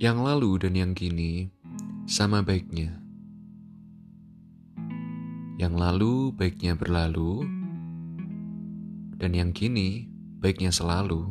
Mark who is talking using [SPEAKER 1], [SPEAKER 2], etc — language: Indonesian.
[SPEAKER 1] Yang lalu dan yang kini sama baiknya. Yang lalu baiknya berlalu, dan yang kini baiknya selalu.